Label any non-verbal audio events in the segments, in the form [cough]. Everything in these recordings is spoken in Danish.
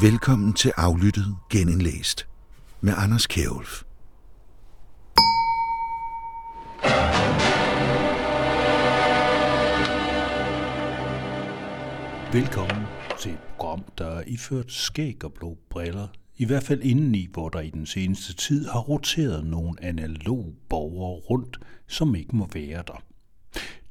Velkommen til Aflyttet Genindlæst med Anders Kjærulf. Velkommen til et program, der er iført skæg og blå briller. I hvert fald indeni, hvor der i den seneste tid har roteret nogle analog borgere rundt, som ikke må være der.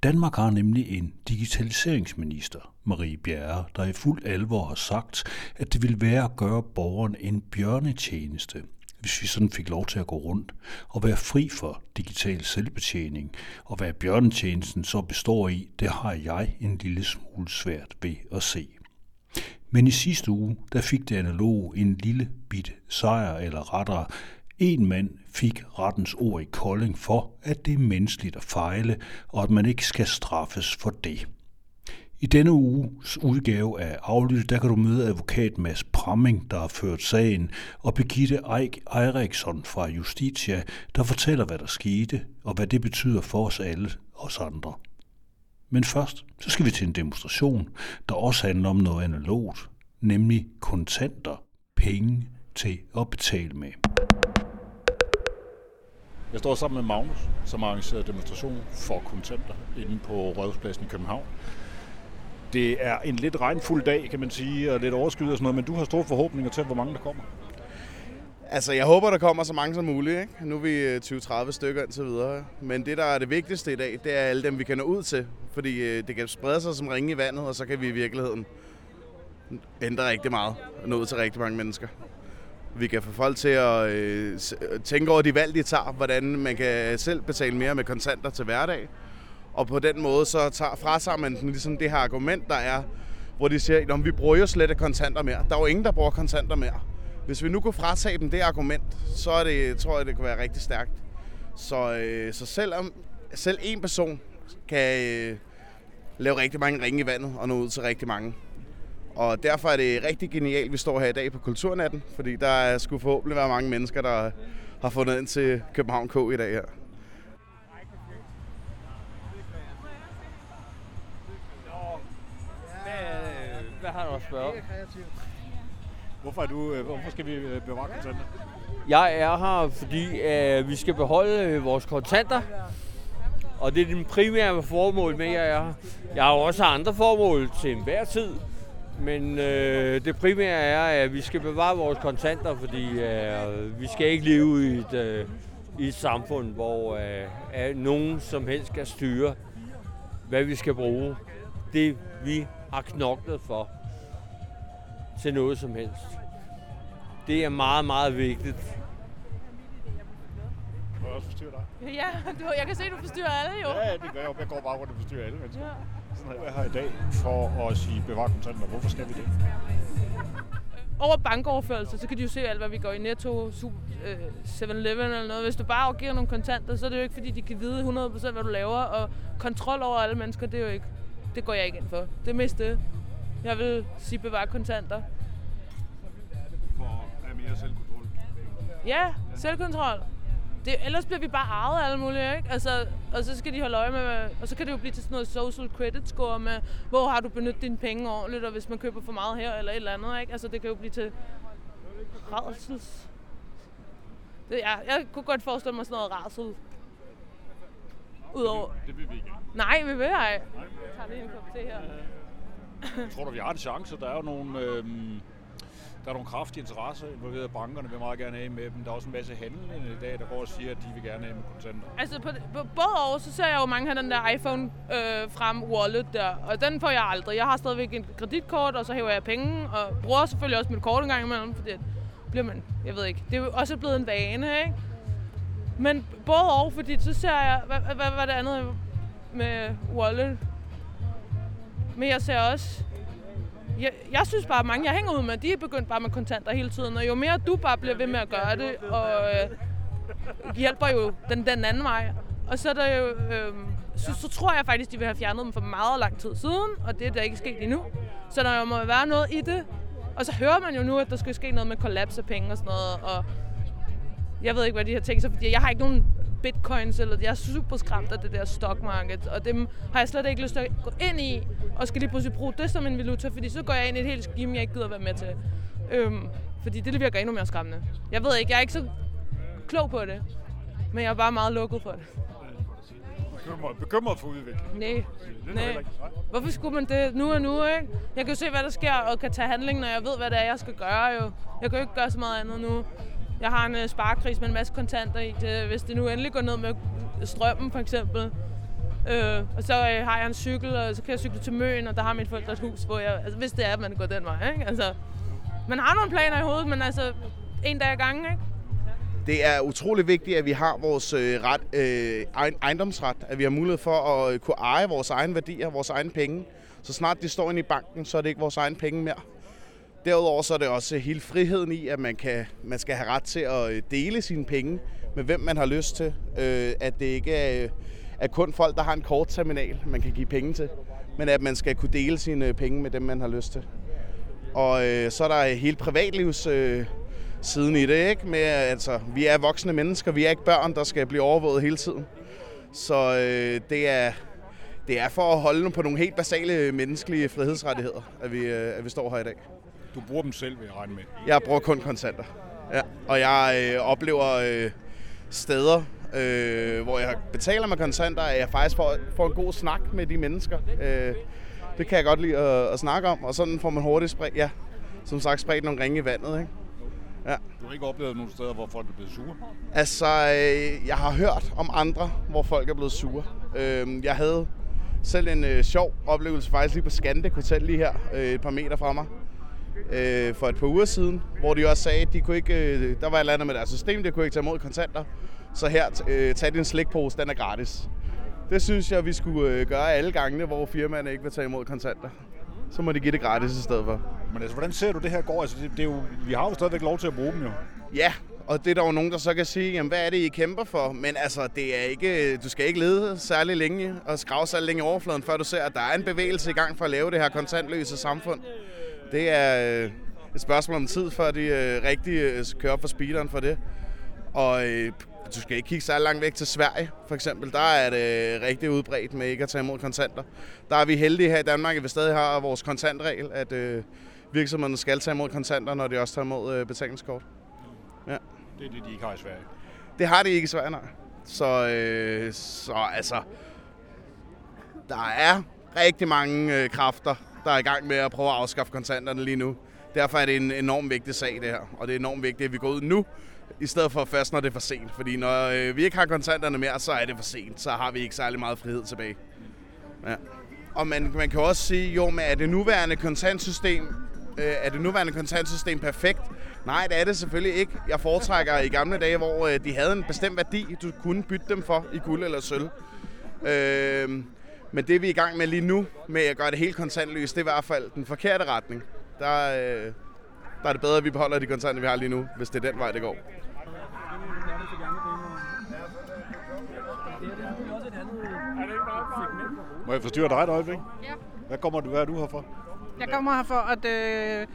Danmark har nemlig en digitaliseringsminister, Marie Bjerre, der i fuld alvor har sagt, at det vil være at gøre borgeren en bjørnetjeneste, hvis vi sådan fik lov til at gå rundt og være fri for digital selvbetjening. Og hvad bjørnetjenesten så består i, det har jeg en lille smule svært ved at se. Men i sidste uge, der fik det analog en lille bit sejr, eller rettere, en mand fik rettens ord i Kolding for, at det er menneskeligt at fejle, og at man ikke skal straffes for det. I denne uges udgave af Aflyttet, der kan du møde advokat Mads Pramming, der har ført sagen, og Birgitte Eik Eriksson fra Justitia, der fortæller, hvad der skete, og hvad det betyder for os alle, os andre. Men først, så skal vi til en demonstration, der også handler om noget analogt, nemlig kontanter, penge til at betale med. Jeg står sammen med Magnus, som har arrangeret demonstration for kontanter inde på Rådhuspladsen i København. Det er en lidt regnfuld dag, kan man sige, og lidt overskyet og sådan noget, men du har store forhåbninger til, hvor mange der kommer. Altså, jeg håber, der kommer så mange som muligt. Ikke? Nu er vi øh, 20-30 stykker stykker indtil videre. Men det, der er det vigtigste i dag, det er alle dem, vi kan nå ud til. Fordi øh, det kan sprede sig som ringe i vandet, og så kan vi i virkeligheden ændre rigtig meget og nå ud til rigtig mange mennesker. Vi kan få folk til at øh, øh, tænke over de valg, de tager, hvordan man kan selv betale mere med kontanter til hverdag. Og på den måde så tager, fratager man den, ligesom det her argument, der er, hvor de siger, at vi bruger jo slet ikke kontanter mere. Der er jo ingen, der bruger kontanter mere. Hvis vi nu kunne fratage dem det argument, så er det, tror jeg, det kunne være rigtig stærkt. Så, øh, så selvom selv en person kan øh, lave rigtig mange ringe i vandet og nå ud til rigtig mange. Og derfor er det rigtig genialt, at vi står her i dag på Kulturnatten, fordi der skulle forhåbentlig være mange mennesker, der har fundet ind til København K i dag her. Hvad har du at spørge? Hvorfor, er du, øh, hvorfor skal vi øh, bevare kontanter? Jeg er her, fordi uh, vi skal beholde vores kontanter. Og det er den primære formål med, at jeg er her. Jeg har også andre formål til enhver tid. Men øh, det primære er, at vi skal bevare vores kontanter, fordi øh, vi skal ikke leve i et, øh, i et samfund, hvor øh, nogen som helst skal styre, hvad vi skal bruge. Det vi har knoklet for til noget som helst. Det er meget, meget vigtigt. Må jeg også forstyrre dig? Ja, du, jeg kan se, at du forstyrrer alle jo. Ja, det gør jeg. Jeg går bare rundt og forstyrrer alle mennesker. Ja. Sådan er her i dag for at sige bevare kontanter. Hvorfor skal vi det? [laughs] Over bankoverførelse, så kan de jo se alt, hvad vi går i Netto, 7-Eleven eller noget. Hvis du bare giver nogle kontanter, så er det jo ikke, fordi de kan vide 100% hvad du laver. Og kontrol over alle mennesker, det er jo ikke, det går jeg ikke ind for. Det er mest det. Jeg vil sige bevare kontanter. For at mere selvkontrol? Ja, selvkontrol. Det, ellers bliver vi bare arvet af alle mulige, ikke? Altså, og så skal de holde øje med, og så kan det jo blive til sådan noget social credit score med, hvor har du benyttet dine penge ordentligt, og hvis man køber for meget her eller et eller andet, ikke? Altså, det kan jo blive til rædsels. Det, ja, jeg kunne godt forestille mig sådan noget rædsel. Udover... Det vil vi ikke. Nej, vi vil ej. Jeg tager lige en kop te her. Jeg tror du, vi har en chance? Der er jo nogle... Øh, der er nogle kraftige interesser involveret. Bankerne vil meget gerne af med dem. Der er også en masse handlende i dag, der går og siger, at de vil gerne have med kontanter. Altså på, på både år, så ser jeg jo mange af den der iPhone øh, frem wallet der, og den får jeg aldrig. Jeg har stadigvæk en kreditkort, og så hæver jeg penge, og bruger selvfølgelig også mit kort en gang imellem, fordi bliver man, jeg ved ikke, det er jo også blevet en vane, ikke? Men både år, fordi så ser jeg, hvad, hvad, hvad det andet med wallet? Men jeg ser også, jeg, jeg synes bare, at mange, jeg hænger ud med, de er begyndt bare med kontanter hele tiden. Og jo mere du bare bliver ved med at gøre det, og øh, hjælper jo den, den anden vej. Og så, er der jo, øh, så, så tror jeg faktisk, de vil have fjernet dem for meget lang tid siden, og det er der ikke sket endnu. Så der må være noget i det. Og så hører man jo nu, at der skal ske noget med kollaps af penge og sådan noget. Og jeg ved ikke, hvad de har tænkt sig, fordi jeg har ikke nogen bitcoins, eller jeg er super skræmt af det der stock market, og dem har jeg slet ikke lyst til at gå ind i, og skal lige pludselig bruge det som en valuta, fordi så går jeg ind i et helt scheme, jeg ikke gider være med til. Øhm, fordi det virker endnu mere skræmmende. Jeg ved ikke, jeg er ikke så klog på det. Men jeg er bare meget lukket for det. Bekymret, bekymret for udviklingen. Nej. Nej. Hvorfor skulle man det nu og nu, ikke? Jeg kan jo se, hvad der sker, og kan tage handling, når jeg ved, hvad det er, jeg skal gøre, jo. Jeg kan jo ikke gøre så meget andet nu. Jeg har en øh, sparekris med en masse kontanter i. Det, hvis det nu endelig går ned med strømmen, for eksempel. Øh, og så øh, har jeg en cykel, og så kan jeg cykle til Møn, og der har mit et hus, hvor jeg... Altså, hvis det er, at man går den vej, ikke? Altså, man har nogle planer i hovedet, men altså, en dag ad gangen, ikke? Det er utrolig vigtigt, at vi har vores øh, ret, øh, ejendomsret, at vi har mulighed for at øh, kunne eje vores egne værdier, vores egne penge. Så snart de står inde i banken, så er det ikke vores egne penge mere. Derudover så er det også hele friheden i, at man, kan, man skal have ret til at øh, dele sine penge med hvem man har lyst til. Øh, at det ikke er, øh, er kun folk, der har en kortterminal, man kan give penge til, men at man skal kunne dele sine øh, penge med dem, man har lyst til. Og øh, så er der hele privatlivs... Øh, siden i det, ikke? Med, altså, vi er voksne mennesker, vi er ikke børn, der skal blive overvåget hele tiden. Så øh, det, er, det er for at holde på nogle helt basale menneskelige frihedsrettigheder, at vi, øh, at vi står her i dag. Du bruger dem selv, vil jeg regne med. Jeg bruger kun kontanter. Ja. Og jeg øh, oplever øh, steder, øh, hvor jeg betaler med kontanter, at jeg faktisk får, får en god snak med de mennesker. Øh, det kan jeg godt lide at, at snakke om, og sådan får man hurtigt spredt, ja, som sagt spredt nogle ringe i vandet. Ikke? Du har ikke oplevet nogle steder, hvor folk er blevet sure? Altså, øh, jeg har hørt om andre, hvor folk er blevet sure. Øh, jeg havde selv en øh, sjov oplevelse faktisk lige på Scandic Hotel lige her, øh, et par meter fra mig, øh, for et par uger siden, hvor de også sagde, at de kunne ikke, øh, der var et eller andet med deres system, det kunne ikke tage imod kontanter. Så her, øh, tag din slikpose, den er gratis. Det synes jeg, vi skulle øh, gøre alle gangene, hvor firmaerne ikke vil tage imod kontanter. Så må de give det gratis i stedet for. Men altså, hvordan ser du det her går? Altså, det, det er jo, vi har jo stadigvæk lov til at bruge dem jo. Ja, og det er der jo nogen, der så kan sige, jamen, hvad er det, I kæmper for? Men altså, det er ikke, du skal ikke lede særlig længe og skrave særlig længe i overfladen, før du ser, at der er en bevægelse i gang for at lave det her kontantløse samfund. Det er øh, et spørgsmål om tid, før de øh, rigtig øh, kører op for speederen for det. Og du skal ikke kigge så langt væk til Sverige, for eksempel. Der er det rigtig udbredt med ikke at tage imod kontanter. Der er vi heldige her i Danmark, at vi stadig har vores kontantregel, at øh, virksomhederne skal tage imod kontanter, når de også tager imod øh, betalingskort. Det er det, de ikke har i Sverige. Det har de ikke i Sverige, nej. Så, øh, så altså, der er rigtig mange øh, kræfter, der er i gang med at prøve at afskaffe kontanterne lige nu. Derfor er det en enormt vigtig sag, det her. Og det er enormt vigtigt, at vi går ud nu, i stedet for først, når det er for sent. Fordi når øh, vi ikke har kontanterne mere, så er det for sent. Så har vi ikke særlig meget frihed tilbage. Ja. Og man, man kan også sige, jo, men er det nuværende kontantsystem, øh, er det nuværende kontantsystem perfekt? Nej, det er det selvfølgelig ikke. Jeg foretrækker i gamle dage, hvor øh, de havde en bestemt værdi, du kunne bytte dem for i guld eller sølv. Øh, men det vi er i gang med lige nu, med at gøre det helt kontantløst, det er i hvert fald den forkerte retning. Der, øh, der er det bedre, at vi beholder de kontanter, vi har lige nu, hvis det er den vej, det går. Må jeg forstyrre dig et øjeblik? Ja. Hvad kommer du, hvad er du her for? Jeg kommer her for at øh,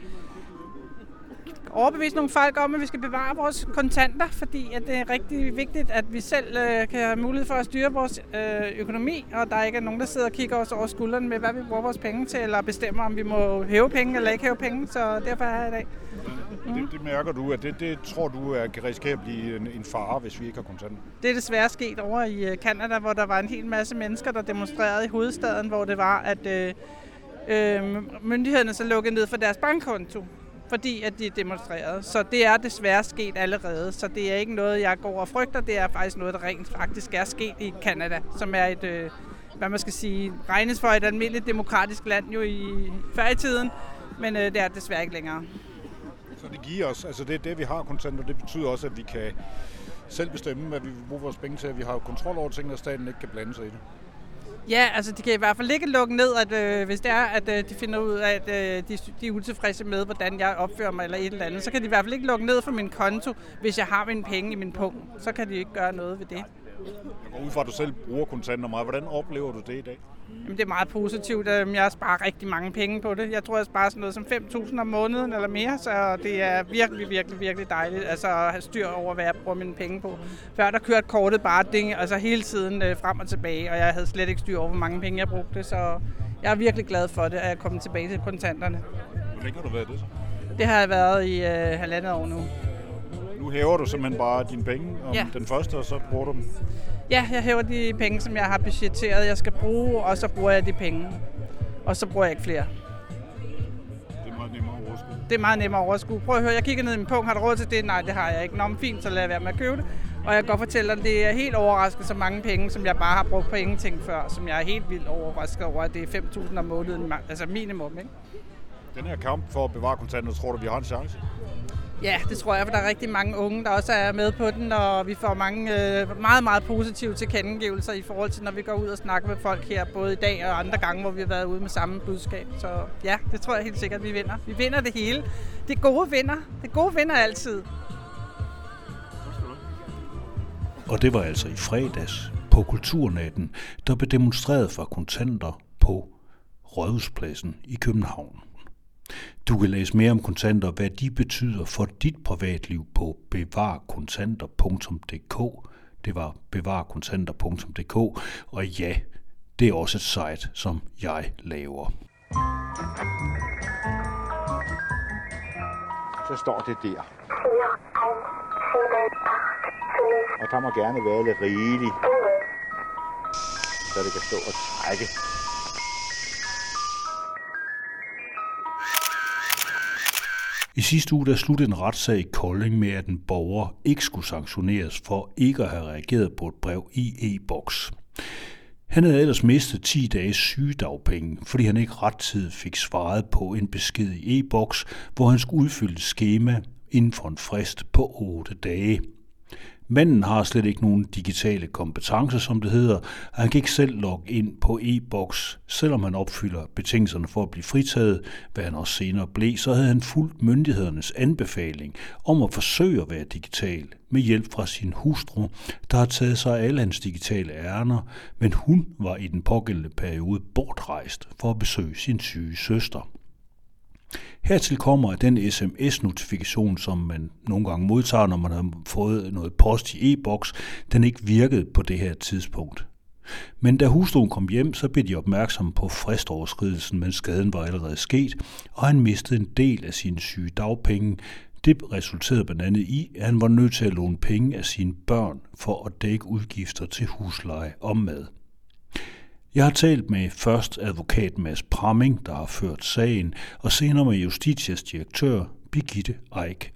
overbevise nogle folk om, at vi skal bevare vores kontanter, fordi at det er rigtig vigtigt, at vi selv øh, kan have mulighed for at styre vores øh, økonomi, og der ikke er nogen, der sidder og kigger os over skulderen med, hvad vi bruger vores penge til, eller bestemmer, om vi må hæve penge eller ikke hæve penge, så derfor er jeg her i dag. Det, det mærker du, at det, det tror du er, kan risikere at blive en, en fare, hvis vi ikke har kontanter. Det er desværre sket over i øh, Canada, hvor der var en hel masse mennesker, der demonstrerede i hovedstaden, hvor det var, at øh, øh, myndighederne så lukkede ned for deres bankkonto, fordi at de demonstrerede. Så det er desværre sket allerede. Så det er ikke noget, jeg går og frygter. Det er faktisk noget, der rent faktisk er sket i Canada, som er et, øh, hvad man skal sige, regnes for et almindeligt demokratisk land jo i før i tiden. Men øh, det er det desværre ikke længere. Så det giver os, altså det, det vi har kontanter, det betyder også, at vi kan selv bestemme, hvad vi vil bruge vores penge til. Vi har kontrol over tingene, og staten ikke kan blande sig i det. Ja, altså de kan i hvert fald ikke lukke ned, at øh, hvis det er, at øh, de finder ud af, at øh, de, de er utilfredse med, hvordan jeg opfører mig eller et eller andet, så kan de i hvert fald ikke lukke ned for min konto, hvis jeg har mine penge i min pung. Så kan de ikke gøre noget ved det. Jeg går ud fra, at du selv bruger kontanter meget. Hvordan oplever du det i dag? Jamen, det er meget positivt. Øhm, Jeg sparer rigtig mange penge på det. Jeg tror, jeg sparer sådan noget som 5.000 om måneden eller mere, så det er virkelig, virkelig, virkelig dejligt altså at have styr over, hvad jeg bruger mine penge på. Før der kørte kortet bare ding, altså hele tiden øh, frem og tilbage, og jeg havde slet ikke styr over, hvor mange penge jeg brugte, så jeg er virkelig glad for det, at jeg er kommet tilbage til kontanterne. Hvor længe har du været det så? Det har jeg været i øh, halvandet år nu. Nu hæver du simpelthen bare dine penge om Ja. den første, og så bruger du dem. Ja, jeg hæver de penge, som jeg har budgetteret, jeg skal bruge, og så bruger jeg de penge. Og så bruger jeg ikke flere. Det er meget nemmere at overskue. Det er meget nemmere at overskue. Prøv at høre, jeg kigger ned i min punkt. Har du råd til det? Nej, det har jeg ikke. Nå, men fint, så jeg være med at købe det. Og jeg kan godt fortælle dig, at det er helt overrasket så mange penge, som jeg bare har brugt på ingenting før, som jeg er helt vildt overrasket over, at det er 5.000 om måneden, altså minimum, ikke? Den her kamp for at bevare kontanter, tror du, vi har en chance? Ja, det tror jeg, for der er rigtig mange unge, der også er med på den, og vi får mange øh, meget, meget positive tilkendegivelser i forhold til, når vi går ud og snakker med folk her, både i dag og andre gange, hvor vi har været ude med samme budskab. Så ja, det tror jeg helt sikkert, vi vinder. Vi vinder det hele. Det gode vinder. Det gode vinder altid. Og det var altså i fredags på Kulturnatten, der blev demonstreret for kontanter på Rådhuspladsen i København. Du kan læse mere om kontanter, hvad de betyder for dit privatliv på bevarkontanter.dk. Det var bevarkontanter.dk, og ja, det er også et site, som jeg laver. så står det der. Og der må gerne være lidt rigeligt, så det kan stå og trække. I sidste uge der sluttede en retssag i Kolding med, at en borger ikke skulle sanktioneres for ikke at have reageret på et brev i e-boks. Han havde ellers mistet 10 dages sygedagpenge, fordi han ikke rettidigt fik svaret på en besked i e-boks, hvor han skulle udfylde et skema inden for en frist på 8 dage. Manden har slet ikke nogen digitale kompetencer, som det hedder, og han kan ikke selv logge ind på e-boks. Selvom han opfylder betingelserne for at blive fritaget, hvad han også senere blev, så havde han fulgt myndighedernes anbefaling om at forsøge at være digital med hjælp fra sin hustru, der har taget sig af alle hans digitale ærner, men hun var i den pågældende periode bortrejst for at besøge sin syge søster. Hertil kommer, at den sms-notifikation, som man nogle gange modtager, når man har fået noget post i e-boks, den ikke virkede på det her tidspunkt. Men da hustruen kom hjem, så blev de opmærksomme på fristoverskridelsen, men skaden var allerede sket, og han mistede en del af sine syge dagpenge. Det resulterede blandt andet i, at han var nødt til at låne penge af sine børn for at dække udgifter til husleje og mad. Jeg har talt med først advokat Mads Pramming, der har ført sagen, og senere med Justitias direktør Birgitte Eik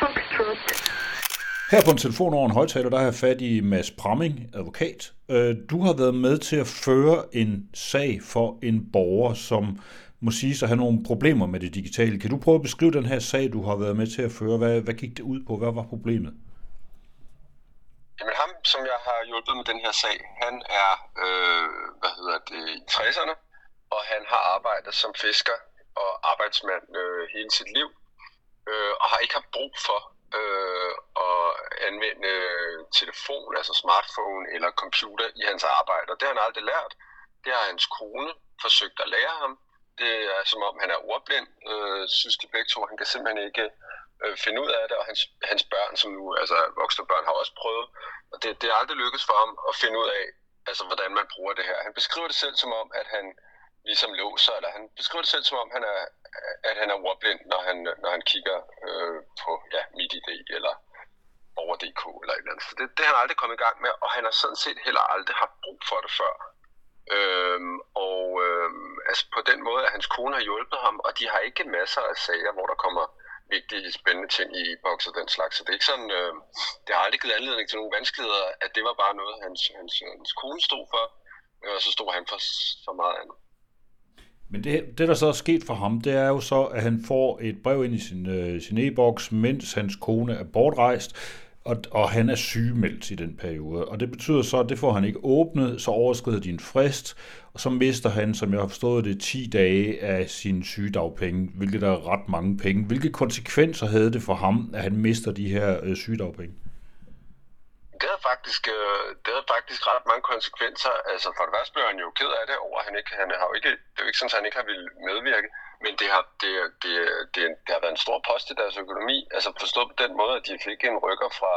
Foxtrot. Her på en telefon over en højtaler, der har jeg fat i Mads Pramming, advokat. Øh, Du har været med til at føre en sag for en borger, som må sige at have nogle problemer med det digitale. Kan du prøve at beskrive den her sag, du har været med til at føre? Hvad, hvad gik det ud på? Hvad var problemet? Jamen ham, som jeg har hjulpet med den her sag, han er, øh, hvad hedder det, i 60'erne, og han har arbejdet som fisker og arbejdsmand øh, hele sit liv, øh, og har ikke haft brug for øh, at anvende øh, telefon, altså smartphone eller computer i hans arbejde. Og det har han aldrig lært. Det har hans kone forsøgt at lære ham. Det er som om, han er ordblind, øh, synes de begge to. Han kan simpelthen ikke øh, finde ud af det, og hans, hans børn, som nu, altså voksne børn, har også prøvet. Og det, det er aldrig lykkedes for ham at finde ud af, altså hvordan man bruger det her. Han beskriver det selv som om, at han ligesom låser, eller han beskriver det selv som om, han er, at han er ordblind, når han, når han kigger øh, på ja, MidiD eller over.dk eller et eller andet. Så det, det har han aldrig kommet i gang med, og han har sådan set heller aldrig haft brug for det før. Øhm, og øhm, altså på den måde, at hans kone har hjulpet ham, og de har ikke masser af sager, hvor der kommer vigtige, spændende ting i boks og den slags. Så det er ikke sådan, øh, det har aldrig givet anledning til nogle vanskeligheder, at det var bare noget, hans, hans, hans kone stod for, øh, og så stod han for så meget andet. Men det, det, der så er sket for ham, det er jo så, at han får et brev ind i sin, øh, sin e-boks, mens hans kone er bortrejst, og, og han er sygemeldt i den periode. Og det betyder så, at det får han ikke åbnet, så overskrider din frist, og så mister han, som jeg har forstået det, 10 dage af sin sygedagpenge, hvilket er ret mange penge. Hvilke konsekvenser havde det for ham, at han mister de her øh, sygedagpenge? Det havde, faktisk, øh, det havde faktisk ret mange konsekvenser. Altså for det første blev han jo ked af det over, at han ikke, han har jo ikke, det er jo ikke sådan, at han ikke har ville medvirke, men det har, det, det, det, det har været en stor post i deres økonomi. Altså forstået på den måde, at de fik en rykker fra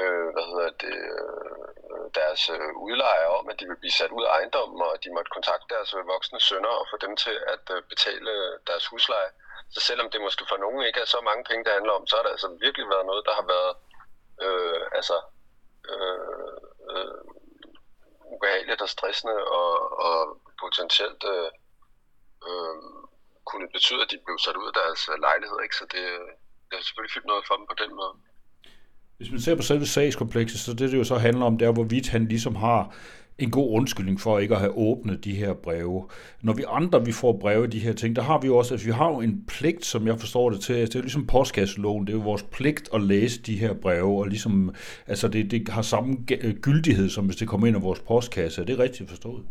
øh, hvad hedder det, øh, deres øh, udlejere om, at de ville blive sat ud af ejendommen, og de måtte kontakte deres øh, voksne sønner og få dem til at øh, betale deres husleje. Så selvom det måske for nogen ikke er så mange penge, det handler om, så har det altså virkelig været noget, der har været øh, altså, øh, øh, ubehageligt og stressende og, og potentielt øh, øh, kunne betyde, at de blev sat ud af deres øh, lejlighed. Ikke? Så det, øh, det har selvfølgelig fyldt noget for dem på den måde. Hvis man ser på selve sagskomplekset, så det, det jo så handler om, det er, hvorvidt han ligesom har en god undskyldning for ikke at have åbnet de her breve. Når vi andre vi får breve de her ting, der har vi jo også, at altså, vi har jo en pligt, som jeg forstår det til, altså, det er jo ligesom postkasseloven, det er jo vores pligt at læse de her breve, og ligesom, altså det, det har samme gyldighed, som hvis det kommer ind i vores postkasse. Er det rigtigt forstået?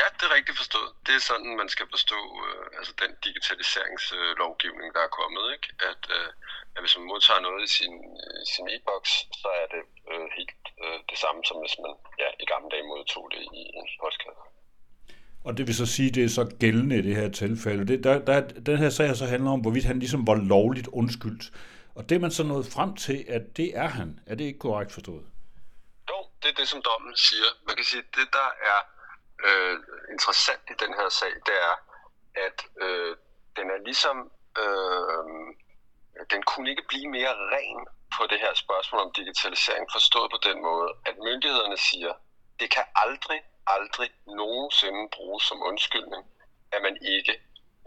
Ja, det er rigtigt forstået. Det er sådan, man skal forstå øh, altså den digitaliseringslovgivning, der er kommet. Ikke? At, øh, at hvis man modtager noget i sin, øh, sin e-boks, så er det øh, helt øh, det samme, som hvis man ja, i gamle dage modtog det i en postkasse. Og det vil så sige, at det er så gældende i det her tilfælde. Det, der, der, den her sag så handler om, hvorvidt han ligesom var lovligt undskyldt. Og det er man så nået frem til, at det er han. Er det ikke korrekt forstået? Jo, det er det, som dommen siger. Man kan sige, at det, der er øh, interessant i den her sag, det er, at øh, den er ligesom, øh, den kunne ikke blive mere ren på det her spørgsmål om digitalisering, forstået på den måde, at myndighederne siger, det kan aldrig, aldrig nogensinde bruges som undskyldning, at man ikke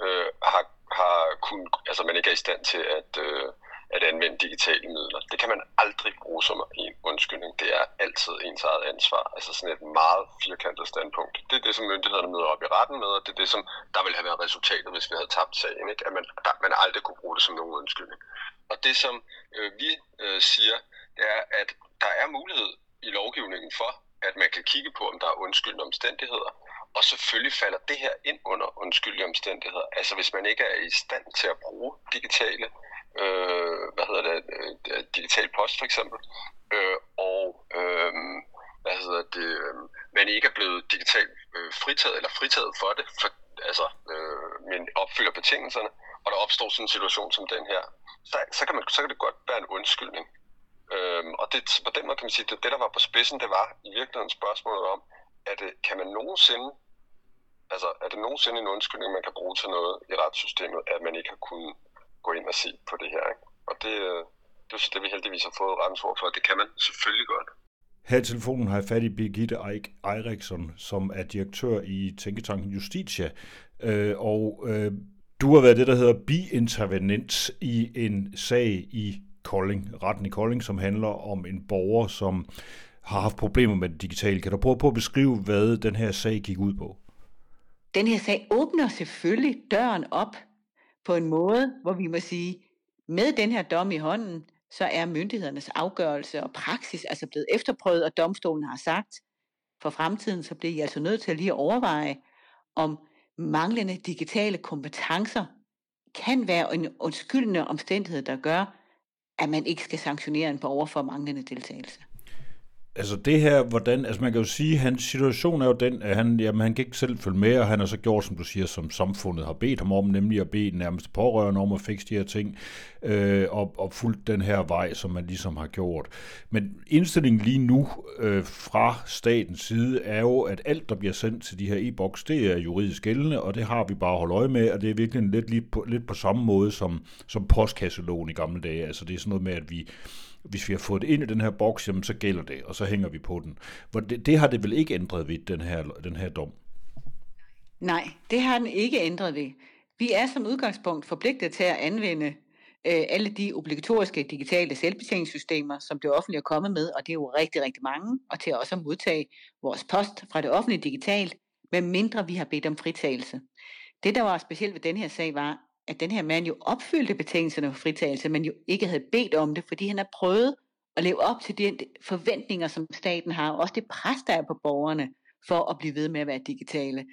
øh, har, har kun, altså man ikke er i stand til at, øh, at anvende digitale midler. Det kan man aldrig bruge som en undskyldning. Det er altid ens eget ansvar. Altså sådan et meget firkantet standpunkt. Det er det, som myndighederne møder op i retten med, og det er det, som der ville have været resultatet, hvis vi havde tabt sagen. Ikke? At man, der, man aldrig kunne bruge det som nogen undskyldning. Og det, som øh, vi øh, siger, det er, at der er mulighed i lovgivningen for, at man kan kigge på, om der er undskyldende omstændigheder. Og selvfølgelig falder det her ind under undskyldende omstændigheder. Altså hvis man ikke er i stand til at bruge digitale øh, hvad hedder det, øh, digital post for eksempel, øh, og øh, hvad hedder det, øh, man ikke er blevet digitalt øh, fritaget eller fritaget for det, for, altså, øh, men opfylder betingelserne, og der opstår sådan en situation som den her, så, så, kan, man, så kan det godt være en undskyldning. Øhm, og det, på den måde kan man sige, at det, der var på spidsen, det var i virkeligheden spørgsmålet om, at kan man nogensinde, altså er det nogensinde en undskyldning, man kan bruge til noget i retssystemet, at man ikke har kunnet gå ind og se på det her. Ikke? Og det, øh, det er så det, vi heldigvis har fået rettens ord for. Det kan man selvfølgelig godt. Her i telefonen har jeg fat i Birgitte Eik Eriksson, som er direktør i Tænketanken Justitia. Øh, og øh, du har været det, der hedder biintervenent i en sag i Kolding, retten i Kolding, som handler om en borger, som har haft problemer med det digitale. Kan du prøve på at beskrive, hvad den her sag gik ud på? Den her sag åbner selvfølgelig døren op på en måde, hvor vi må sige, med den her dom i hånden, så er myndighedernes afgørelse og praksis altså blevet efterprøvet, og domstolen har sagt, for fremtiden så bliver I altså nødt til at lige overveje, om manglende digitale kompetencer kan være en undskyldende omstændighed, der gør, at man ikke skal sanktionere en borger for manglende deltagelse. Altså det her, hvordan, altså man kan jo sige, at hans situation er jo den, at han, jamen, han kan ikke selv følge med, og han har så gjort, som du siger, som samfundet har bedt ham om, nemlig at bede nærmest pårørende om at fikse de her ting, øh, og, og fulgt den her vej, som man ligesom har gjort. Men indstillingen lige nu øh, fra statens side er jo, at alt, der bliver sendt til de her e-boks, det er juridisk gældende, og det har vi bare holdt øje med, og det er virkelig lidt, lidt, på, lidt på samme måde som, som postkasseloven i gamle dage. Altså det er sådan noget med, at vi hvis vi har fået det ind i den her boks, jamen, så gælder det, og så hænger vi på den. For det, det har det vel ikke ændret ved, den her, den her dom? Nej, det har den ikke ændret ved. Vi er som udgangspunkt forpligtet til at anvende øh, alle de obligatoriske digitale selvbetjeningssystemer, som det offentlige er kommet med, og det er jo rigtig, rigtig mange, og til også at modtage vores post fra det offentlige digitalt, medmindre vi har bedt om fritagelse. Det, der var specielt ved den her sag, var, at den her mand jo opfyldte betingelserne for fritagelse, men jo ikke havde bedt om det, fordi han har prøvet at leve op til de forventninger, som staten har, og også det pres, der er på borgerne, for at blive ved med at være digitale.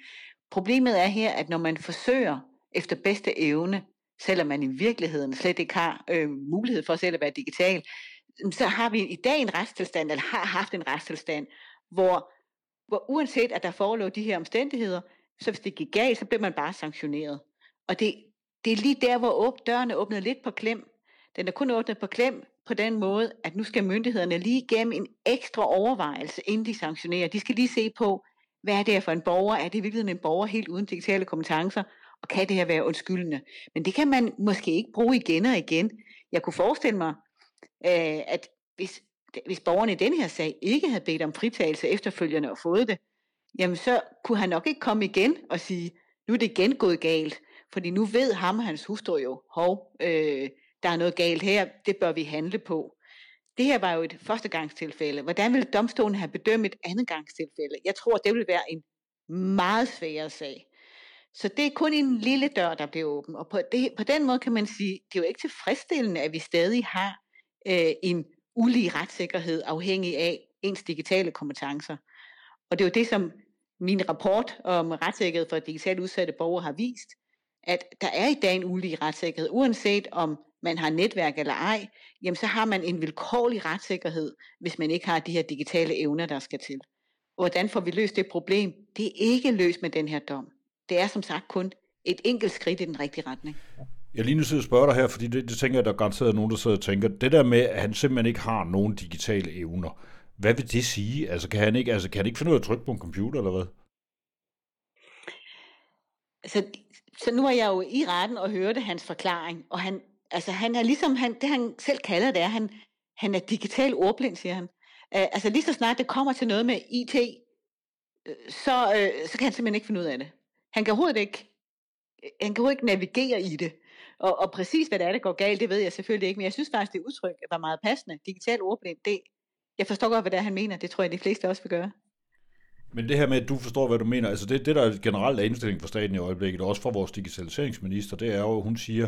Problemet er her, at når man forsøger efter bedste evne, selvom man i virkeligheden slet ikke har øh, mulighed for selv at være digital, så har vi i dag en retstilstand, eller har haft en retstilstand, hvor, hvor uanset at der forelå de her omstændigheder, så hvis det gik galt, så blev man bare sanktioneret. Og det, det er lige der, hvor åb, døren er åbnet lidt på klem. Den er kun åbnet på klem på den måde, at nu skal myndighederne lige igennem en ekstra overvejelse, inden de sanktionerer. De skal lige se på, hvad er det her for en borger? Er det i virkeligheden en borger helt uden digitale kompetencer? Og kan det her være undskyldende? Men det kan man måske ikke bruge igen og igen. Jeg kunne forestille mig, øh, at hvis, hvis borgerne i den her sag ikke havde bedt om fritagelse efterfølgende og fået det, jamen så kunne han nok ikke komme igen og sige, nu er det igen gået galt. Fordi nu ved ham og hans hustru jo, hov, øh, der er noget galt her, det bør vi handle på. Det her var jo et førstegangstilfælde. Hvordan vil domstolen have bedømt et andetgangstilfælde? Jeg tror, det vil være en meget sværere sag. Så det er kun en lille dør, der bliver åben. Og på, det, på den måde kan man sige, det er jo ikke tilfredsstillende, at vi stadig har øh, en ulige retssikkerhed afhængig af ens digitale kompetencer. Og det er jo det, som min rapport om retssikkerhed for digitalt udsatte borgere har vist, at der er i dag en ulige retssikkerhed, uanset om man har netværk eller ej, jamen så har man en vilkårlig retssikkerhed, hvis man ikke har de her digitale evner, der skal til. Hvordan får vi løst det problem? Det er ikke løst med den her dom. Det er som sagt kun et enkelt skridt i den rigtige retning. Jeg lige nu sidder og spørger dig her, fordi det, det tænker jeg, der er garanteret nogen, der sidder og tænker, det der med, at han simpelthen ikke har nogen digitale evner, hvad vil det sige? Altså kan han ikke, altså, kan han ikke finde ud af at trykke på en computer, eller hvad? Så, så nu er jeg jo i retten og hørte hans forklaring, og han, altså han er ligesom, han, det han selv kalder det er, han, han er digital ordblind, siger han. Uh, altså lige så snart det kommer til noget med IT, øh, så, uh, så kan han simpelthen ikke finde ud af det. Han kan overhovedet ikke, han kan overhovedet ikke navigere i det. Og, og præcis hvad det er, der går galt, det ved jeg selvfølgelig ikke, men jeg synes faktisk, det udtryk var meget passende. Digital ordblind, det, jeg forstår godt, hvad det er, han mener. Det tror jeg, de fleste også vil gøre. Men det her med, at du forstår, hvad du mener, altså det, det der er generelt er indstilling for staten i øjeblikket, også for vores digitaliseringsminister, det er jo, at hun siger,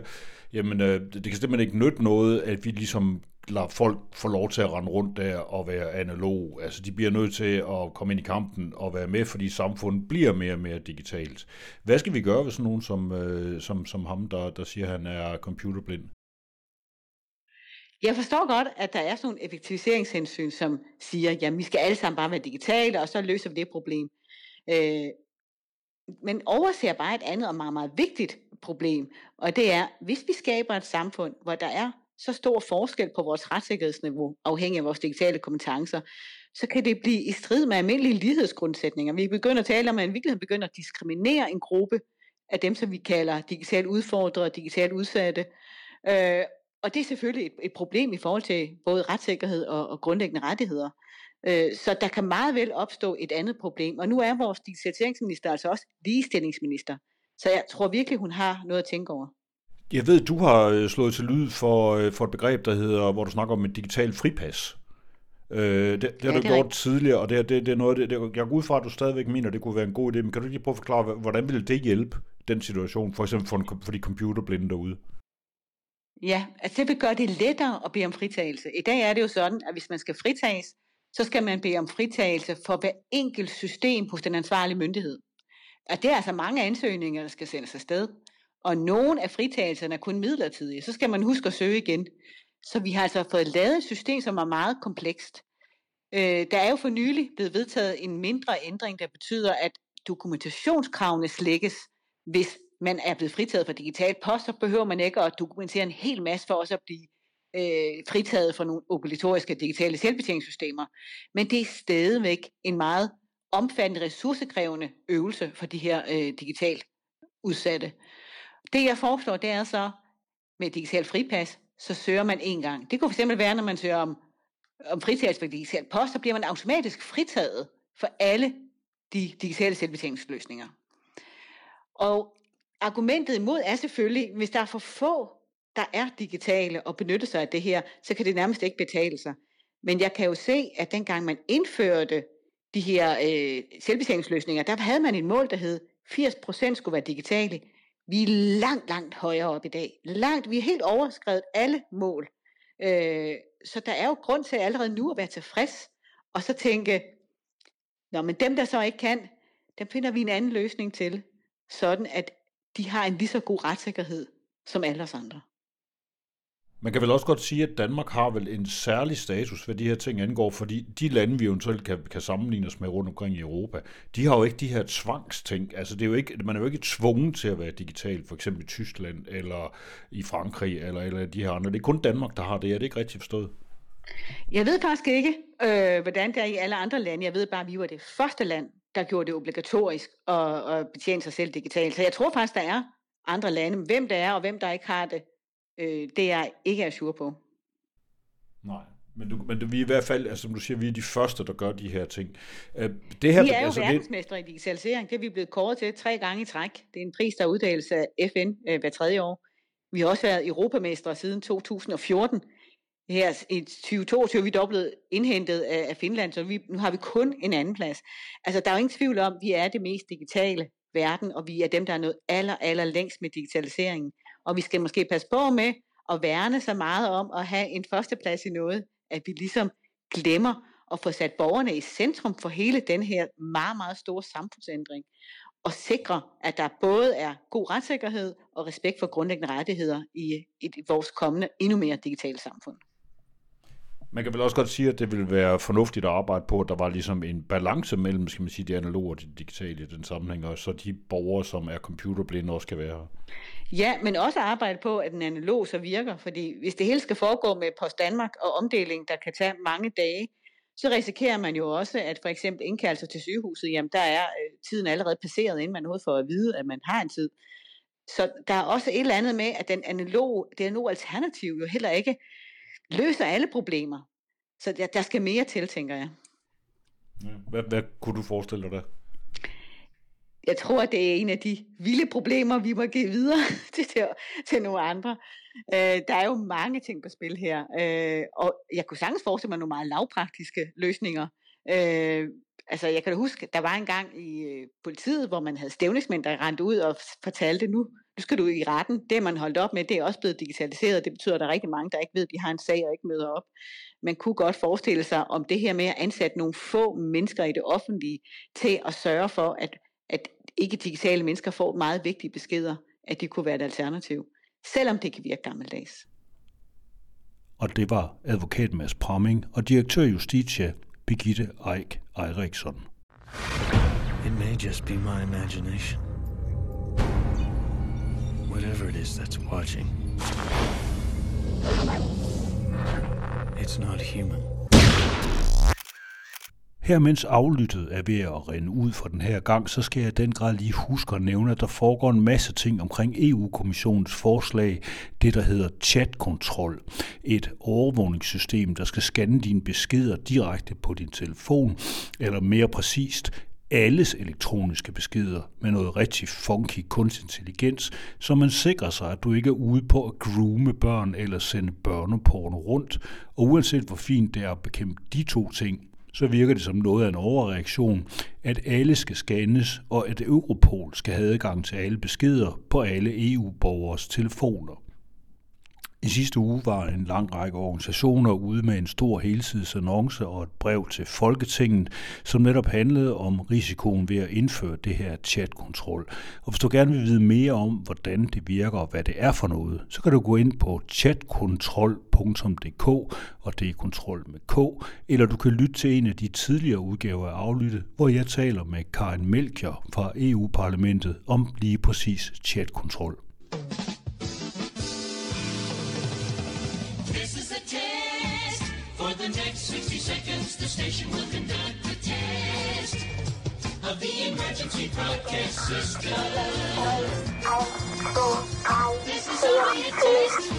jamen øh, det kan simpelthen ikke nytte noget, at vi ligesom lader folk få lov til at rende rundt der og være analog. Altså de bliver nødt til at komme ind i kampen og være med, fordi samfundet bliver mere og mere digitalt. Hvad skal vi gøre ved sådan nogen som, øh, som, som ham, der, der siger, at han er computerblind? Jeg forstår godt, at der er sådan nogle effektiviseringshensyn, som siger, at vi skal alle sammen bare være digitale, og så løser vi det problem. Øh, men overser bare et andet og meget, meget vigtigt problem, og det er, hvis vi skaber et samfund, hvor der er så stor forskel på vores retssikkerhedsniveau, afhængig af vores digitale kompetencer, så kan det blive i strid med almindelige lighedsgrundsætninger. Vi begynder at tale om, at vi virkeligheden begynder at diskriminere en gruppe af dem, som vi kalder digitalt udfordrede og digitalt udsatte. Øh, og det er selvfølgelig et, et problem i forhold til både retssikkerhed og, og grundlæggende rettigheder. Øh, så der kan meget vel opstå et andet problem. Og nu er vores digitaliseringsminister altså også ligestillingsminister. Så jeg tror virkelig, hun har noget at tænke over. Jeg ved, du har øh, slået til lyd for, øh, for et begreb, der hedder, hvor du snakker om et digitalt fripas. Øh, det, det ja, har du det gjort rigtigt. tidligere, og det, det, det er noget, det, det, jeg går ud fra, at du stadigvæk mener, at det kunne være en god idé, men kan du lige prøve at forklare, hvordan vil det hjælpe den situation, for eksempel for, en, for de computerblinde derude? Ja, altså det vil gøre det lettere at bede om fritagelse. I dag er det jo sådan, at hvis man skal fritages, så skal man bede om fritagelse for hver enkelt system hos den ansvarlige myndighed. Og det er altså mange ansøgninger, der skal sendes afsted. Og nogle af fritagelserne er kun midlertidige. Så skal man huske at søge igen. Så vi har altså fået lavet et system, som er meget komplekst. Øh, der er jo for nylig blevet vedtaget en mindre ændring, der betyder, at dokumentationskravene slækkes, hvis man er blevet fritaget for digital post, så behøver man ikke at dokumentere en hel masse for også at blive øh, fritaget for nogle obligatoriske digitale selvbetjeningssystemer. Men det er stadigvæk en meget omfattende ressourcekrævende øvelse for de her øh, digitalt udsatte. Det jeg foreslår, det er så med digital fripas, så søger man en gang. Det kunne fx være, når man søger om, om fritagelse for digital post, så bliver man automatisk fritaget for alle de digitale selvbetjeningsløsninger. Og argumentet imod er selvfølgelig, hvis der er for få, der er digitale og benytter sig af det her, så kan det nærmest ikke betale sig. Men jeg kan jo se, at dengang man indførte de her øh, selvbetjeningsløsninger, der havde man et mål, der hed 80% skulle være digitale. Vi er langt, langt højere op i dag. Langt, vi er helt overskrevet alle mål. Øh, så der er jo grund til allerede nu at være tilfreds, og så tænke, Nå, men dem, der så ikke kan, dem finder vi en anden løsning til, sådan at de har en lige så god retssikkerhed som alle os andre. Man kan vel også godt sige, at Danmark har vel en særlig status, hvad de her ting angår, fordi de lande, vi eventuelt kan, kan sammenligne os med rundt omkring i Europa, de har jo ikke de her tvangsting. Altså, det er jo ikke, man er jo ikke tvunget til at være digital, for eksempel i Tyskland eller i Frankrig eller, eller de her andre. Det er kun Danmark, der har det. Er det ikke rigtigt forstået? Jeg ved faktisk ikke, øh, hvordan det er i alle andre lande. Jeg ved bare, at vi var det første land, der gjorde det obligatorisk at, at betjene sig selv digitalt. Så jeg tror faktisk, der er andre lande. Hvem der er, og hvem der ikke har det, øh, det er jeg ikke er sure på. Nej. Men, du, men det, vi er i hvert fald, altså, som du siger, vi er de første, der gør de her ting. Øh, det her, vi er jo altså, verdensmestre det... i digitalisering. Det er vi blevet kåret til tre gange i træk. Det er en pris, der uddeles af FN øh, hver tredje år. Vi har også været europamestre siden 2014. Her i 2022 er vi dobbelt indhentet af, af Finland, så vi, nu har vi kun en anden plads. Altså, der er jo ingen tvivl om, at vi er det mest digitale verden, og vi er dem, der er nået aller, aller længst med digitaliseringen. Og vi skal måske passe på med at værne så meget om at have en førsteplads i noget, at vi ligesom glemmer at få sat borgerne i centrum for hele den her meget, meget store samfundsændring. Og sikre, at der både er god retssikkerhed og respekt for grundlæggende rettigheder i, i vores kommende endnu mere digitale samfund. Man kan vel også godt sige, at det ville være fornuftigt at arbejde på, at der var ligesom en balance mellem, skal man sige, det analoge og det digitale i den sammenhæng, og så de borgere, som er computerblinde, også skal være her. Ja, men også arbejde på, at den analog så virker, fordi hvis det hele skal foregå med Post Danmark og omdeling, der kan tage mange dage, så risikerer man jo også, at for eksempel indkaldelser til sygehuset, jamen der er øh, tiden allerede passeret, inden man overhovedet får at vide, at man har en tid. Så der er også et eller andet med, at den analog, det analog alternativ jo heller ikke løser alle problemer. Så der, der skal mere til, tænker jeg. Hvad, hvad kunne du forestille dig der? Jeg tror, at det er en af de vilde problemer, vi må give videre [laughs] til, til, til nogle andre. Øh, der er jo mange ting på spil her, øh, og jeg kunne sagtens forestille mig nogle meget lavpraktiske løsninger. Øh, altså, jeg kan da huske, der var en gang i øh, politiet, hvor man havde stævningsmænd, der rendte ud og fortalte, nu, nu skal du i retten. Det, man holdt op med, det er også blevet digitaliseret. Det betyder, at der er rigtig mange, der ikke ved, at de har en sag og ikke møder op. Man kunne godt forestille sig om det her med at ansætte nogle få mennesker i det offentlige til at sørge for, at, at ikke digitale mennesker får meget vigtige beskeder, at de kunne være et alternativ. Selvom det kan virke gammeldags. Og det var advokat Mads Pramming og direktør Justitia Birgitte Eik Eriksson. It may just be my imagination. Whatever it is that's watching. It's not human. Her mens aflyttet er ved at rende ud for den her gang, så skal jeg den grad lige huske at nævne, at der foregår en masse ting omkring EU-kommissionens forslag, det der hedder chatkontrol. Et overvågningssystem, der skal scanne dine beskeder direkte på din telefon, eller mere præcist, alles elektroniske beskeder med noget rigtig funky kunstig intelligens, så man sikrer sig, at du ikke er ude på at groome børn eller sende børneporno rundt. Og uanset hvor fint det er at bekæmpe de to ting, så virker det som noget af en overreaktion, at alle skal scannes, og at Europol skal have adgang til alle beskeder på alle EU-borgers telefoner. I sidste uge var en lang række organisationer ude med en stor helsidesannonce og et brev til Folketinget, som netop handlede om risikoen ved at indføre det her chatkontrol. Og hvis du gerne vil vide mere om, hvordan det virker og hvad det er for noget, så kan du gå ind på chatkontrol.dk, og det er kontrol med K, eller du kan lytte til en af de tidligere udgaver af Aflytte, hvor jeg taler med Karin Melchior fra EU-parlamentet om lige præcis chatkontrol. Station will conduct the test of the emergency broadcast system. This is only a test.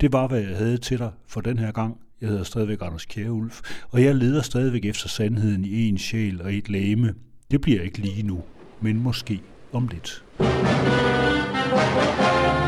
Det var, hvad jeg havde til dig for den her gang. Jeg hedder stadigvæk Anders Kjærulf, og jeg leder stadigvæk efter sandheden i en sjæl og et læme. Det bliver ikke lige nu, men måske om lidt. thank you